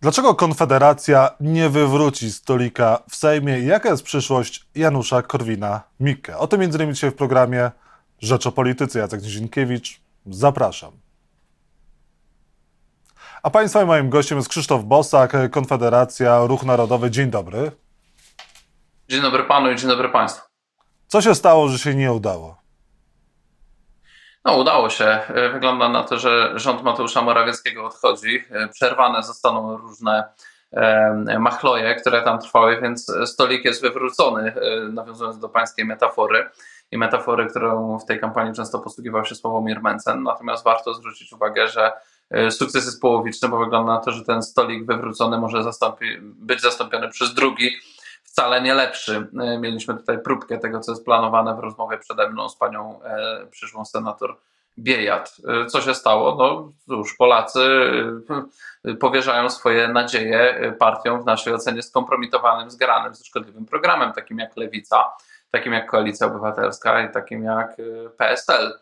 Dlaczego Konfederacja nie wywróci stolika w Sejmie? Jaka jest przyszłość Janusza Korwina-Mikke? O tym m.in. dzisiaj w programie Rzecz o Polityce. Jacek Nizinkiewicz. Zapraszam. A Państwa i moim gościem jest Krzysztof Bosak, Konfederacja, Ruch Narodowy. Dzień dobry. Dzień dobry Panu i dzień dobry Państwu. Co się stało, że się nie udało? No, udało się. Wygląda na to, że rząd Mateusza Morawieckiego odchodzi. Przerwane zostaną różne machloje, które tam trwały, więc stolik jest wywrócony, nawiązując do pańskiej metafory i metafory, którą w tej kampanii często posługiwał się Sławomir Mencen. Natomiast warto zwrócić uwagę, że sukces jest połowiczny, bo wygląda na to, że ten stolik wywrócony może zastąpi, być zastąpiony przez drugi, wcale nie lepszy. E, mieliśmy tutaj próbkę tego, co jest planowane w rozmowie przede mną z panią e, przyszłą senator Biejat. E, co się stało? No cóż, Polacy powierzają swoje nadzieje partiom w naszej ocenie skompromitowanym, zgranym, ze szkodliwym programem, takim jak Lewica, takim jak Koalicja Obywatelska i takim jak PSL.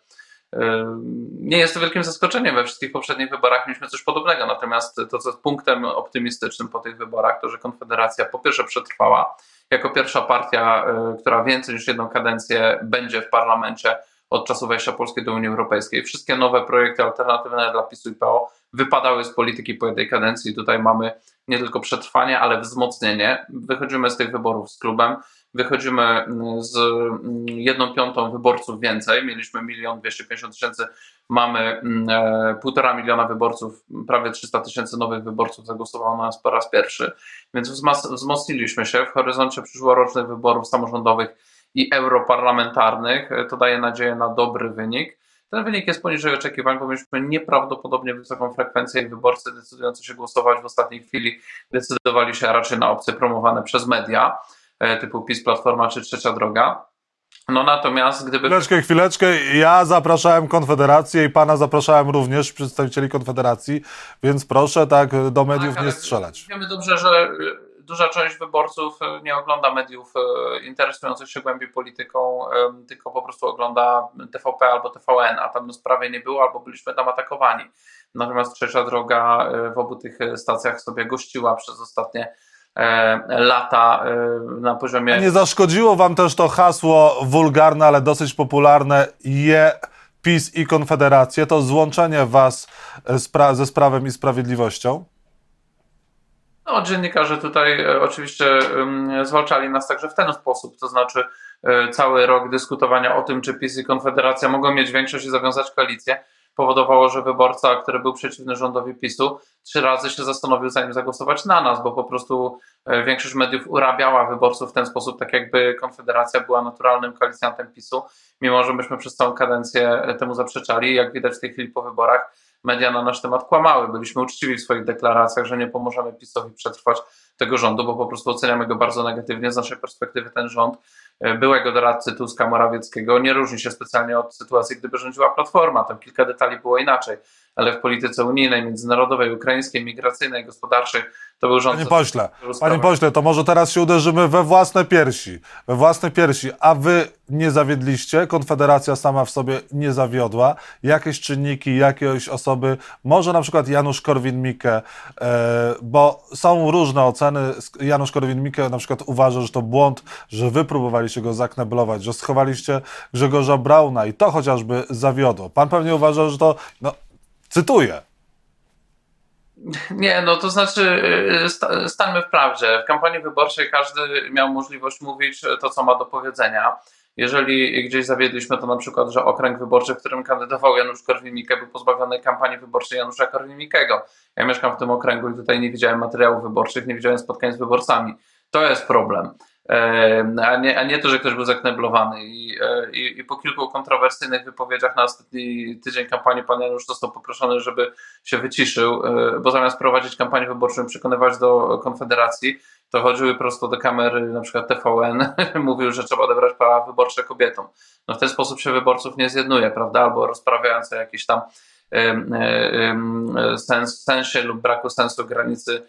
Nie jest to wielkim zaskoczeniem. We wszystkich poprzednich wyborach mieliśmy coś podobnego. Natomiast to, co jest punktem optymistycznym po tych wyborach, to że Konfederacja po pierwsze przetrwała jako pierwsza partia, y, która więcej niż jedną kadencję będzie w parlamencie od czasu wejścia Polski do Unii Europejskiej. Wszystkie nowe projekty alternatywne dla PiSu i PO wypadały z polityki po jednej kadencji. Tutaj mamy nie tylko przetrwanie, ale wzmocnienie. Wychodzimy z tych wyborów z klubem wychodzimy mm, z mm, jedną piątą wyborców więcej. Mieliśmy milion dwieście pięćdziesiąt tysięcy, mamy mm, e, półtora miliona wyborców, prawie 300 tysięcy nowych wyborców zagłosowało na nas po raz pierwszy. Więc wzmocniliśmy się w horyzoncie przyszłorocznych wyborów samorządowych i europarlamentarnych. To daje nadzieję na dobry wynik. Ten wynik jest poniżej oczekiwań, bo mieliśmy nieprawdopodobnie wysoką frekwencję i wyborcy decydujący się głosować w ostatniej chwili decydowali się raczej na opcje promowane przez media. E, typu PiS, Platforma czy Trzecia Droga. No natomiast gdyby... Chwileczkę, chwileczkę. Ja zapraszałem Konfederację i pana zapraszałem również przedstawicieli Konfederacji, więc proszę tak do mediów tak, nie strzelać. Wiemy dobrze, że e, duża część wyborców e, nie ogląda mediów interesujących się głębiej polityką, tylko po prostu ogląda TVP albo TVN, a tam sprawy nie było, albo byliśmy tam atakowani. Natomiast Trzecia Droga w obu tych stacjach sobie gościła przez ostatnie lata e, na poziomie. A nie zaszkodziło wam też to hasło wulgarne, ale dosyć popularne je PiS i Konfederację, to złączenie was e, ze Prawem i Sprawiedliwością? No, dziennikarze tutaj oczywiście zwalczali nas także w ten sposób, to znaczy cały rok dyskutowania o tym, czy PiS i Konfederacja mogą mieć większość i zawiązać koalicję powodowało, że wyborca, który był przeciwny rządowi PiSu, trzy razy się zastanowił, zanim zagłosować na nas, bo po prostu e, większość mediów urabiała wyborców w ten sposób, tak jakby Konfederacja była naturalnym koalicjantem PiSu, mimo że myśmy przez całą kadencję temu zaprzeczali. Jak widać w tej chwili po wyborach, media na nasz temat kłamały. Byliśmy uczciwi w swoich deklaracjach, że nie pomożemy PiSowi przetrwać tego rządu, bo po prostu oceniamy go bardzo negatywnie. Z naszej perspektywy ten rząd e, byłego doradcy Tuska Morawieckiego nie różni się specjalnie od sytuacji, gdyby rządziła Platforma. Tam kilka detali było inaczej, ale w polityce unijnej, międzynarodowej, ukraińskiej, migracyjnej, gospodarczej to był rząd... Panie pośle, panie pośle, to może teraz się uderzymy we własne piersi, we własne piersi, a wy nie zawiedliście, Konfederacja sama w sobie nie zawiodła, jakieś czynniki, jakieś osoby, może na przykład Janusz Korwin-Mikke, e, bo są różne oceny, Janusz Korwin-Mikke na przykład uważa, że to błąd, że wy próbowaliście go zakneblować, że schowaliście Grzegorza Brauna i to chociażby zawiodło. Pan pewnie uważa, że to, no, cytuję, nie, no to znaczy, y, stańmy w prawdzie. W kampanii wyborczej każdy miał możliwość mówić to, co ma do powiedzenia. Jeżeli gdzieś zawiedliśmy, to na przykład, że okręg wyborczy, w którym kandydował Janusz Korwin-Mikke, był pozbawiony kampanii wyborczej Janusza Korwin-Mikkego. Ja mieszkam w tym okręgu i tutaj nie widziałem materiałów wyborczych, nie widziałem spotkań z wyborcami. To jest problem a nie, a nie to, że ktoś był zakneblowany. I, e, i, I, po kilku kontrowersyjnych wypowiedziach na ostatni tydzień kampanii pan Janusz został poproszony, żeby się wyciszył, e, bo zamiast prowadzić kampanię wyborczą i przekonywać do Konfederacji, to chodziły prosto do kamery, na przykład TVN, mówił, że trzeba odebrać prawa wyborcze kobietom. No w ten sposób się wyborców nie zjednuje, prawda? Albo rozprawiając o jakiś tam sens, sensie lub braku sensu granicy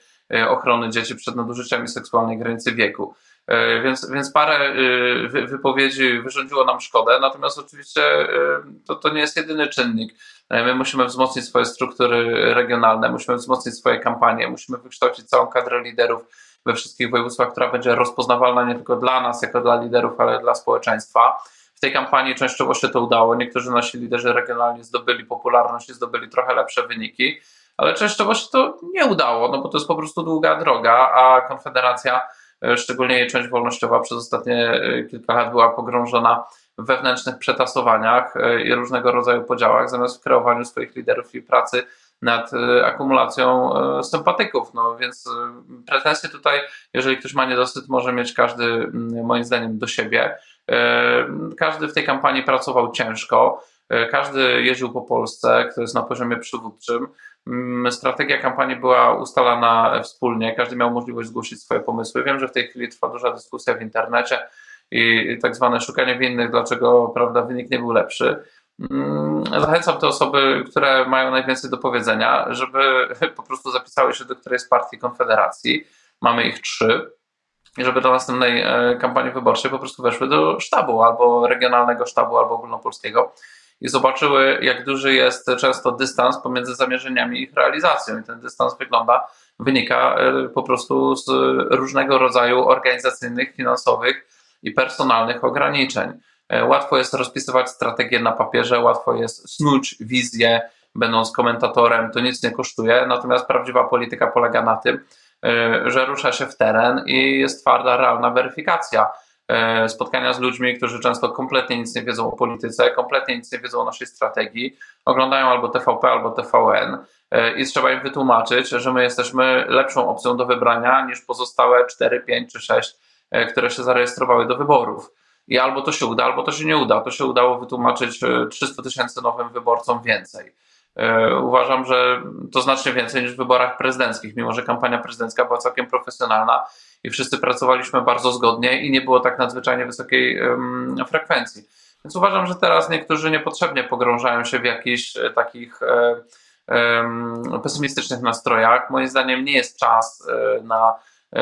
ochrony dzieci przed nadużyciami seksualnej granicy wieku. Więc, więc parę wypowiedzi wyrządziło nam szkodę, natomiast oczywiście to, to nie jest jedyny czynnik. My musimy wzmocnić swoje struktury regionalne, musimy wzmocnić swoje kampanie, musimy wykształcić całą kadrę liderów we wszystkich województwach, która będzie rozpoznawalna nie tylko dla nas, jako dla liderów, ale dla społeczeństwa. W tej kampanii częściowo się to udało. Niektórzy nasi liderzy regionalni zdobyli popularność i zdobyli trochę lepsze wyniki, ale częściowo się to nie udało, no bo to jest po prostu długa droga, a Konfederacja, e, szczególnie jej część wolnościowa, przez ostatnie e, kilka lat była pogrążona w wewnętrznych przetasowaniach e, i różnego rodzaju podziałach, zamiast w kreowaniu swoich liderów i pracy nad akumulacją sympatyków. No więc pretensje tutaj, jeżeli ktoś ma niedosyt, może mieć każdy, moim zdaniem, do siebie. Każdy w tej kampanii pracował ciężko, każdy jeździł po Polsce, kto jest na poziomie przywódczym. Strategia kampanii była ustalana wspólnie, każdy miał możliwość zgłosić swoje pomysły. Wiem, że w tej chwili trwa duża dyskusja w internecie i tak zwane szukanie winnych, dlaczego prawda, wynik nie był lepszy. Zachęcam te osoby, które mają najwięcej do powiedzenia, żeby po prostu zapisały się do którejś z partii Konfederacji. Mamy ich trzy i żeby do następnej e, kampanii wyborczej po prostu weszły do sztabu, albo regionalnego sztabu, albo ogólnopolskiego i zobaczyły, jak duży jest często dystans pomiędzy zamierzeniami i ich realizacją. I ten dystans wygląda, wynika e, po prostu z różnego rodzaju organizacyjnych, finansowych i personalnych ograniczeń. E, łatwo jest rozpisywać strategię na papierze, łatwo jest snuć wizję, będąc komentatorem, to nic nie kosztuje, natomiast prawdziwa polityka polega na tym, E, że rusza się w teren i jest twarda, realna weryfikacja. E, spotkania z ludźmi, którzy często kompletnie nic nie wiedzą o polityce, kompletnie nic nie wiedzą o naszej strategii, oglądają albo TVP, albo TVN e, i trzeba im wytłumaczyć, że my jesteśmy lepszą opcją do wybrania niż pozostałe 4, 5 czy 6, które się zarejestrowały do wyborów. I albo to się uda, albo to się nie uda. To się udało wytłumaczyć 300 tysięcy nowym wyborcom więcej. E, uważam, że to znacznie więcej niż w wyborach prezydenckich, mimo że kampania prezydencka była całkiem profesjonalna i wszyscy pracowaliśmy bardzo zgodnie i nie było tak nadzwyczajnie wysokiej frekwencji. Więc uważam, że teraz niektórzy niepotrzebnie pogrążają się w jakichś e, takich e, pesymistycznych nastrojach. Moim zdaniem nie jest czas na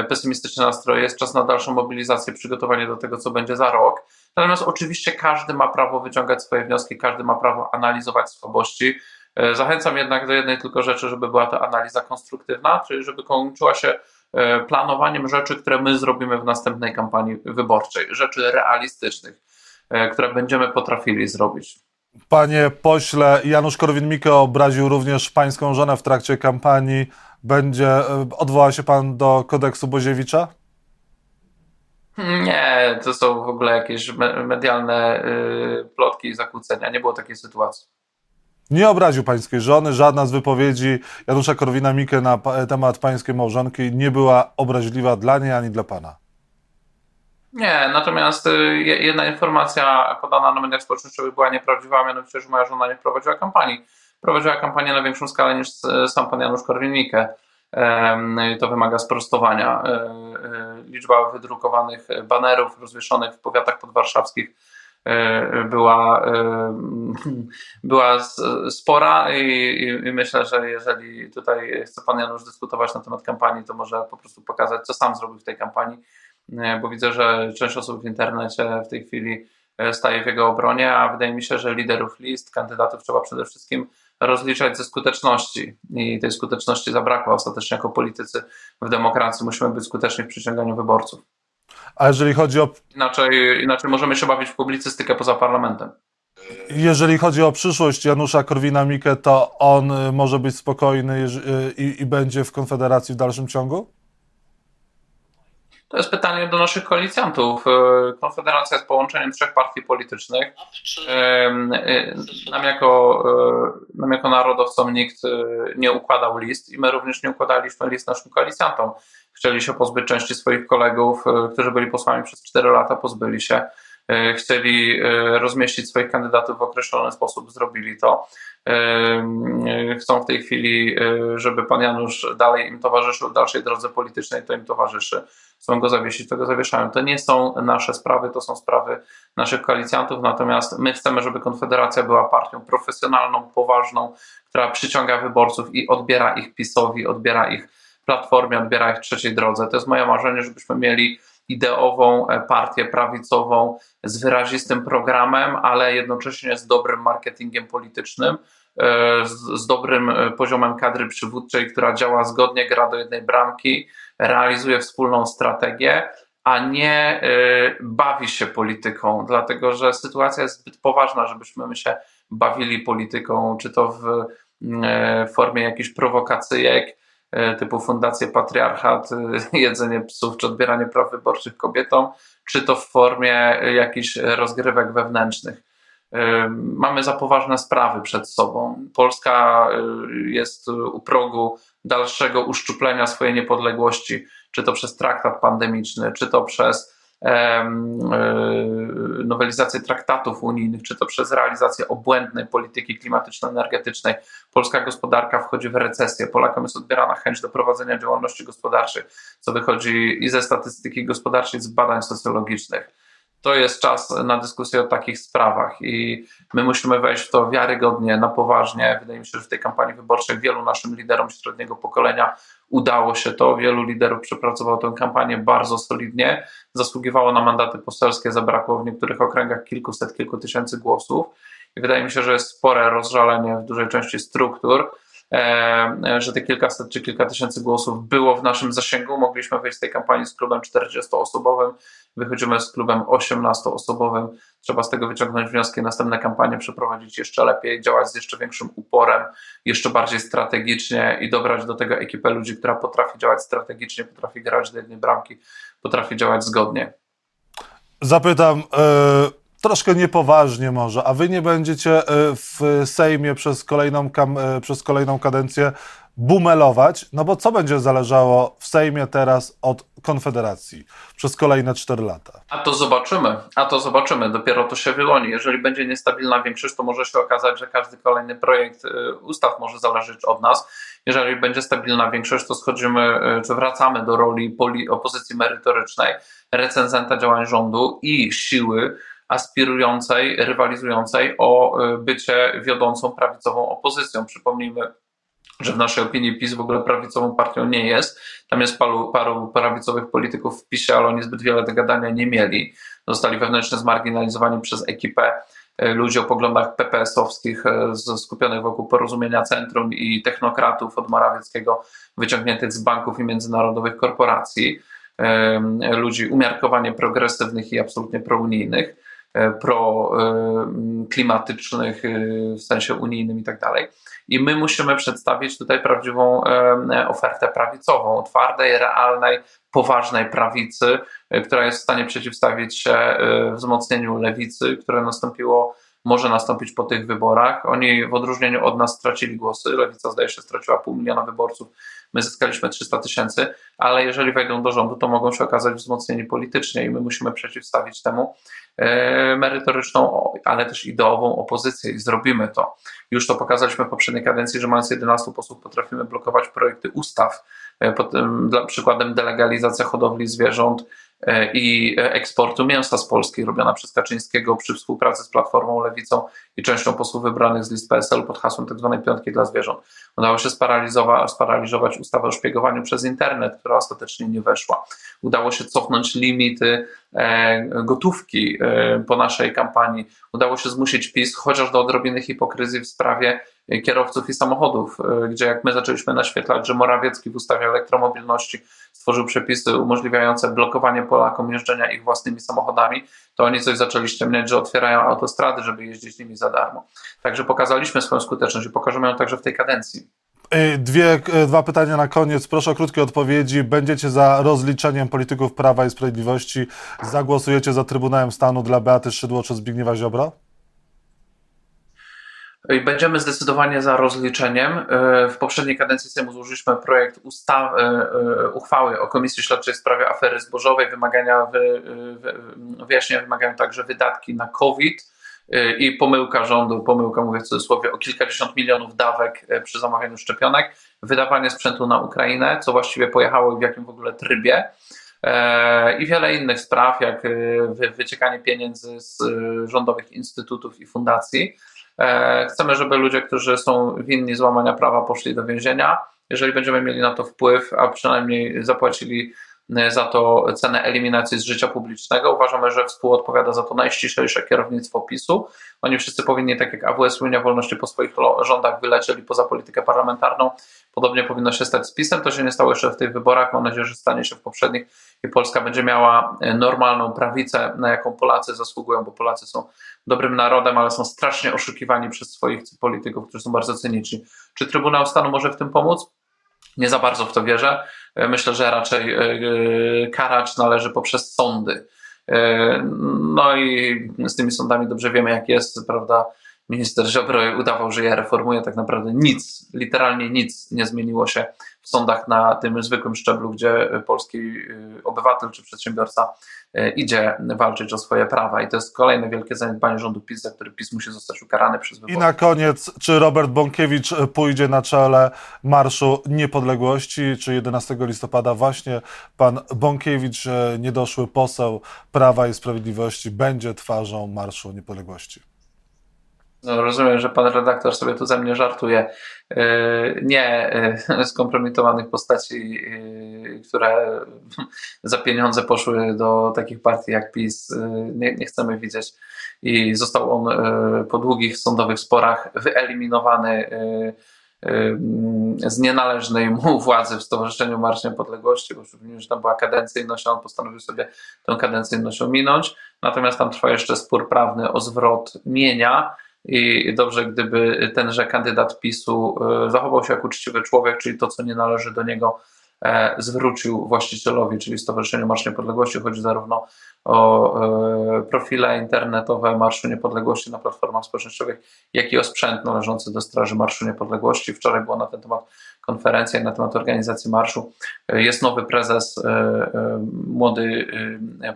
pesymistyczne nastroje, jest czas na dalszą mobilizację, przygotowanie do tego, co będzie za rok. Natomiast oczywiście każdy ma prawo wyciągać swoje wnioski, każdy ma prawo analizować słabości, E, zachęcam jednak do jednej tylko rzeczy, żeby była to analiza konstruktywna, czyli żeby kończyła się e, planowaniem rzeczy, które my zrobimy w następnej kampanii wyborczej, rzeczy realistycznych, e, które będziemy potrafili zrobić. Panie pośle, Janusz Korwin-Mikke obraził również pańską żonę w trakcie kampanii. Będzie, odwoła się pan do kodeksu Boziewicza? Nie, to są w ogóle jakieś medialne y, plotki i zakłócenia. Nie było takiej sytuacji. Nie obraził pańskiej żony, żadna z wypowiedzi Janusza Korwina-Mikke na temat pańskiej małżonki nie była obraźliwa dla niej ani dla pana. Nie, natomiast y, jedna informacja podana na mediach społecznościowych była nieprawdziwa, mianowicie, że moja żona nie prowadziła kampanii. Prowadziła kampanię na większą skalę niż sam pan Janusz Korwin-Mikke. To wymaga sprostowania. E, liczba wydrukowanych banerów rozwieszonych w powiatach podwarszawskich była, e, była spora i, i, myślę, że jeżeli tutaj chce pan Janusz dyskutować na temat kampanii, to może po prostu pokazać, co sam zrobił w tej kampanii, e, bo widzę, że część osób w internecie w tej chwili staje w jego obronie, a wydaje mi się, że liderów list, kandydatów trzeba przede wszystkim rozliczać ze skuteczności i tej skuteczności zabrakło ostatecznie jako politycy w demokracji. Musimy być skuteczni w przyciąganiu wyborców. A jeżeli chodzi o. Inaczej, inaczej możemy się bawić w publicystykę poza parlamentem. Jeżeli chodzi o przyszłość Janusza Korwina-Mikke, to on y, może być spokojny y, i, i będzie w Konfederacji w dalszym ciągu? To jest pytanie do naszych koalicjantów. Y, Konfederacja jest połączeniem trzech partii politycznych. Nam jako, nam jako narodowcom nikt nie układał list i my również nie układaliśmy list naszym koalicjantom chcieli się pozbyć części swoich kolegów, e, którzy byli posłami przez 4 lata, pozbyli się. E, chcieli e, rozmieścić swoich kandydatów w określony sposób, zrobili to. Chcą w tej chwili, żeby pan Janusz dalej im towarzyszył w dalszej drodze politycznej, to im towarzyszy. Chcą go zawiesić, to go zawieszają. To nie są nasze sprawy, to są sprawy naszych koalicjantów, natomiast my chcemy, żeby Konfederacja była partią profesjonalną, poważną, która przyciąga wyborców i odbiera ich PiSowi, odbiera ich Platformie, odbiera ich trzeciej drodze. To jest moje marzenie, żebyśmy mieli ideową partię prawicową z wyrazistym programem, ale jednocześnie z dobrym marketingiem politycznym, z, z dobrym poziomem kadry przywódczej, która działa zgodnie, gra do jednej bramki, realizuje wspólną strategię a nie bawi się polityką, dlatego że sytuacja jest zbyt poważna, żebyśmy my się bawili polityką, czy to w formie jakichś prowokacyjek, typu Fundację Patriarchat, jedzenie psów, czy odbieranie praw wyborczych kobietom, czy to w formie jakichś rozgrywek wewnętrznych. Mamy za poważne sprawy przed sobą. Polska jest u progu dalszego uszczuplenia swojej niepodległości czy to przez traktat pandemiczny, czy to przez e, nowelizację traktatów unijnych, czy to przez realizację obłędnej polityki klimatyczno-energetycznej. Polska gospodarka wchodzi w recesję. Polakom jest odbierana chęć do prowadzenia działalności gospodarczej, co wychodzi i ze statystyki gospodarczej, z badań socjologicznych. To jest czas na dyskusję o takich sprawach i my musimy wejść w to wiarygodnie, na poważnie. Wydaje mi się, że w tej kampanii wyborczej wielu naszym liderom średniego pokolenia Udało się to, wielu liderów przepracowało tę kampanię bardzo solidnie, zasługiwało na mandaty poselskie, zabrakło w niektórych okręgach kilkuset, kilku tysięcy głosów. I wydaje mi się, że jest spore rozżalenie w dużej części struktur, że te kilkaset czy kilka tysięcy głosów było w naszym zasięgu. Mogliśmy wyjść z tej kampanii z klubem 40-osobowym, wychodzimy z klubem 18-osobowym. Trzeba z tego wyciągnąć wnioski, następne kampanie przeprowadzić jeszcze lepiej, działać z jeszcze większym uporem, jeszcze bardziej strategicznie i dobrać do tego ekipę ludzi, która potrafi działać strategicznie, potrafi grać do jednej bramki, potrafi działać zgodnie. Zapytam. Troszkę niepoważnie może, a wy nie będziecie w Sejmie przez kolejną, przez kolejną kadencję bumelować, no bo co będzie zależało w Sejmie teraz od Konfederacji przez kolejne 4 lata? A to zobaczymy, a to zobaczymy, dopiero to się wyłoni. Jeżeli będzie niestabilna większość, to może się okazać, że każdy kolejny projekt y, ustaw może zależeć od nas. Jeżeli będzie stabilna większość, to schodzimy, czy wracamy do roli opozycji merytorycznej, recenzenta działań rządu i siły aspirującej, rywalizującej o y, bycie wiodącą prawicową opozycją. Przypomnijmy, że w naszej opinii PiS w ogóle prawicową partią nie jest. Tam jest paru, paru prawicowych polityków w PiSie, ale oni zbyt wiele do gadania nie mieli. Zostali wewnętrznie zmarginalizowani przez ekipę e, ludzi o poglądach PPS-owskich e, skupionych wokół porozumienia centrum i technokratów od Morawieckiego wyciągniętych z banków i międzynarodowych korporacji. Ludzi umiarkowanie progresywnych i absolutnie prounijnych proklimatycznych w sensie unijnym i tak dalej i my musimy przedstawić tutaj prawdziwą ofertę prawicową, twardej, realnej, poważnej prawicy, e, która jest w stanie przeciwstawić się e, wzmocnieniu lewicy, które nastąpiło może nastąpić po tych wyborach. Oni w odróżnieniu od nas stracili głosy. Lewica zdaje się straciła pół miliona wyborców, my zyskaliśmy 300 tysięcy, ale jeżeli wejdą do rządu, to mogą się okazać wzmocnieni politycznie i my musimy przeciwstawić temu e, merytoryczną, ale też ideową opozycję i zrobimy to. Już to pokazaliśmy w poprzedniej kadencji, że mając 11 posłów potrafimy blokować projekty ustaw. E, dla przykładem delegalizacja hodowli zwierząt, i eksportu mięsa z Polski robiona przez Kaczyńskiego przy współpracy z Platformą Lewicą i częścią posłów wybranych z list PSL pod hasłem tzw. Tak piątki dla zwierząt. Udało się sparaliżować, ustawę o szpiegowaniu przez internet, która ostatecznie nie weszła. Udało się cofnąć limity e, gotówki e, po naszej kampanii. Udało się zmusić PiS chociaż do odrobiny hipokryzji w sprawie kierowców i samochodów, gdzie jak my zaczęliśmy naświetlać, że Morawiecki w ustawie elektromobilności stworzył przepisy umożliwiające blokowanie Polakom jeżdżenia ich własnymi samochodami, to oni coś zaczęli ściemniać, że otwierają autostrady, żeby jeździć nimi za darmo. Także pokazaliśmy swoją skuteczność i pokażemy ją także w tej kadencji. Y, dwie, y, dwa pytania na koniec. Proszę o krótkie odpowiedzi. Będziecie za rozliczeniem polityków Prawa i Sprawiedliwości? Zagłosujecie za Trybunałem Stanu dla Beaty Szydło czy Zbigniewa Ziobro? Będziemy zdecydowanie za rozliczeniem. E, w poprzedniej kadencji Sejmu złożyliśmy projekt ustawy, e, uchwały o Komisji Śledczej w sprawie afery zbożowej. Wymagania, wy, wyjaśnienia wymagają także wydatki na COVID e, i pomyłka rządu, pomyłka mówię w cudzysłowie, o kilkadziesiąt milionów dawek przy zamawianiu szczepionek, wydawanie sprzętu na Ukrainę, co właściwie pojechało i w jakim w ogóle trybie i wiele innych spraw, jak wyciekanie pieniędzy z rządowych instytutów i fundacji. E, chcemy, żeby ludzie, którzy są winni złamania prawa, poszli do więzienia. Jeżeli będziemy mieli na to wpływ, a przynajmniej zapłacili za to cenę eliminacji z życia publicznego. Uważamy, że współodpowiada za to najściślejsze kierownictwo PiSu. Oni wszyscy powinni, tak jak AWS Unia Wolności po swoich rządach wylecieli poza politykę parlamentarną. Podobnie powinno się stać z PiSem. To się nie stało jeszcze w tych wyborach. Mam nadzieję, że stanie się w poprzednich i Polska będzie miała normalną prawicę, na jaką Polacy zasługują, bo Polacy są dobrym narodem, ale są strasznie oszukiwani przez swoich polityków, którzy są bardzo cyniczni. Czy Trybunał Stanu może w tym pomóc? Nie za bardzo w to wierzę. Myślę, że raczej e, e, karać należy poprzez sądy. E, no i z tymi sądami dobrze wiemy, jak jest, prawda? Minister Ziobro udawał, że ja reformuję, tak naprawdę nic, literalnie nic nie zmieniło się w sądach na tym zwykłym szczeblu, gdzie polski y, obywatel czy przedsiębiorca y, idzie walczyć o swoje prawa. I to jest kolejne wielkie zaniedbanie rządu PiS, za który PiS musi zostać ukarany przez wybory. I na koniec, czy Robert Bąkiewicz pójdzie na czele Marszu Niepodległości, czy 11 listopada właśnie pan Bąkiewicz, e, niedoszły poseł Prawa i Sprawiedliwości, będzie twarzą Marszu Niepodległości? No, rozumiem, że pan redaktor sobie tu ze mnie żartuje. E, nie e, skompromitowanych postaci, e, które za pieniądze poszły do takich partii jak PiS, nie, nie chcemy widzieć. I został on po długich sądowych sporach wyeliminowany z nienależnej mu władzy w Stowarzyszeniu Marsz Niepodległości, bo przypomnijmy, że tam była kadencyjność, a on postanowił sobie tę kadencyjność ominąć. Natomiast tam trwa jeszcze spór prawny o zwrot mienia i dobrze, gdyby tenże kandydat PiSu e, zachował się jak uczciwy człowiek, czyli to, co nie należy do niego, zwrócił właścicielowi, czyli Stowarzyszeniu Marsz Niepodległości. Chodzi zarówno o e, profile internetowe Marszu Niepodległości na platformach społecznościowych, jak i o sprzęt należący do Straży Marszu Niepodległości. Wczoraj była na ten temat konferencja na temat organizacji marszu. Jest nowy prezes, młody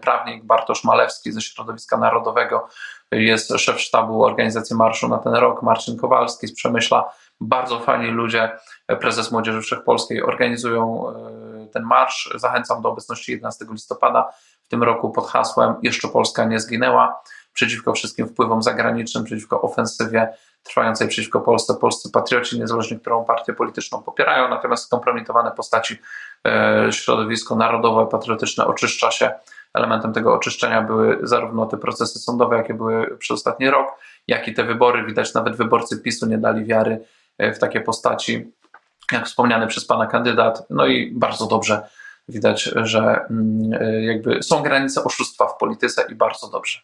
prawnik Bartosz Malewski ze Środowiska Narodowego, jest szef sztabu organizacji marszu na ten rok, Marcin Kowalski z Przemyśla. Bardzo fajni ludzie, prezes Młodzieży Wszechpolskiej organizują e, ten marsz. Zachęcam do obecności 11 listopada w tym roku pod hasłem Jeszcze Polska nie zginęła przeciwko wszystkim wpływom zagranicznym, przeciwko ofensywie trwającej przeciwko Polsce. Polscy patrioci, niezależnie którą partię polityczną popierają, natomiast skompromitowane postaci, e, środowisko narodowe, patriotyczne oczyszcza się elementem tego oczyszczenia były zarówno te procesy sądowe, jakie były przez ostatni rok, jak i te wybory. Widać, nawet wyborcy PiSu nie dali wiary e, w takie postaci, jak wspomniany przez pana kandydat. No i bardzo dobrze widać, że mm, e, jakby są granice oszustwa w polityce i bardzo dobrze.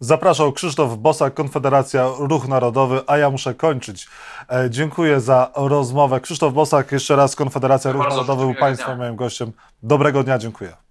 Zapraszał Krzysztof Bosak, Konfederacja Ruch Narodowy, a ja muszę kończyć. E, dziękuję za rozmowę. Krzysztof Bosak, jeszcze raz Konfederacja Ruch Narodowy był Państwa moim gościem. Dobrego dnia, dziękuję.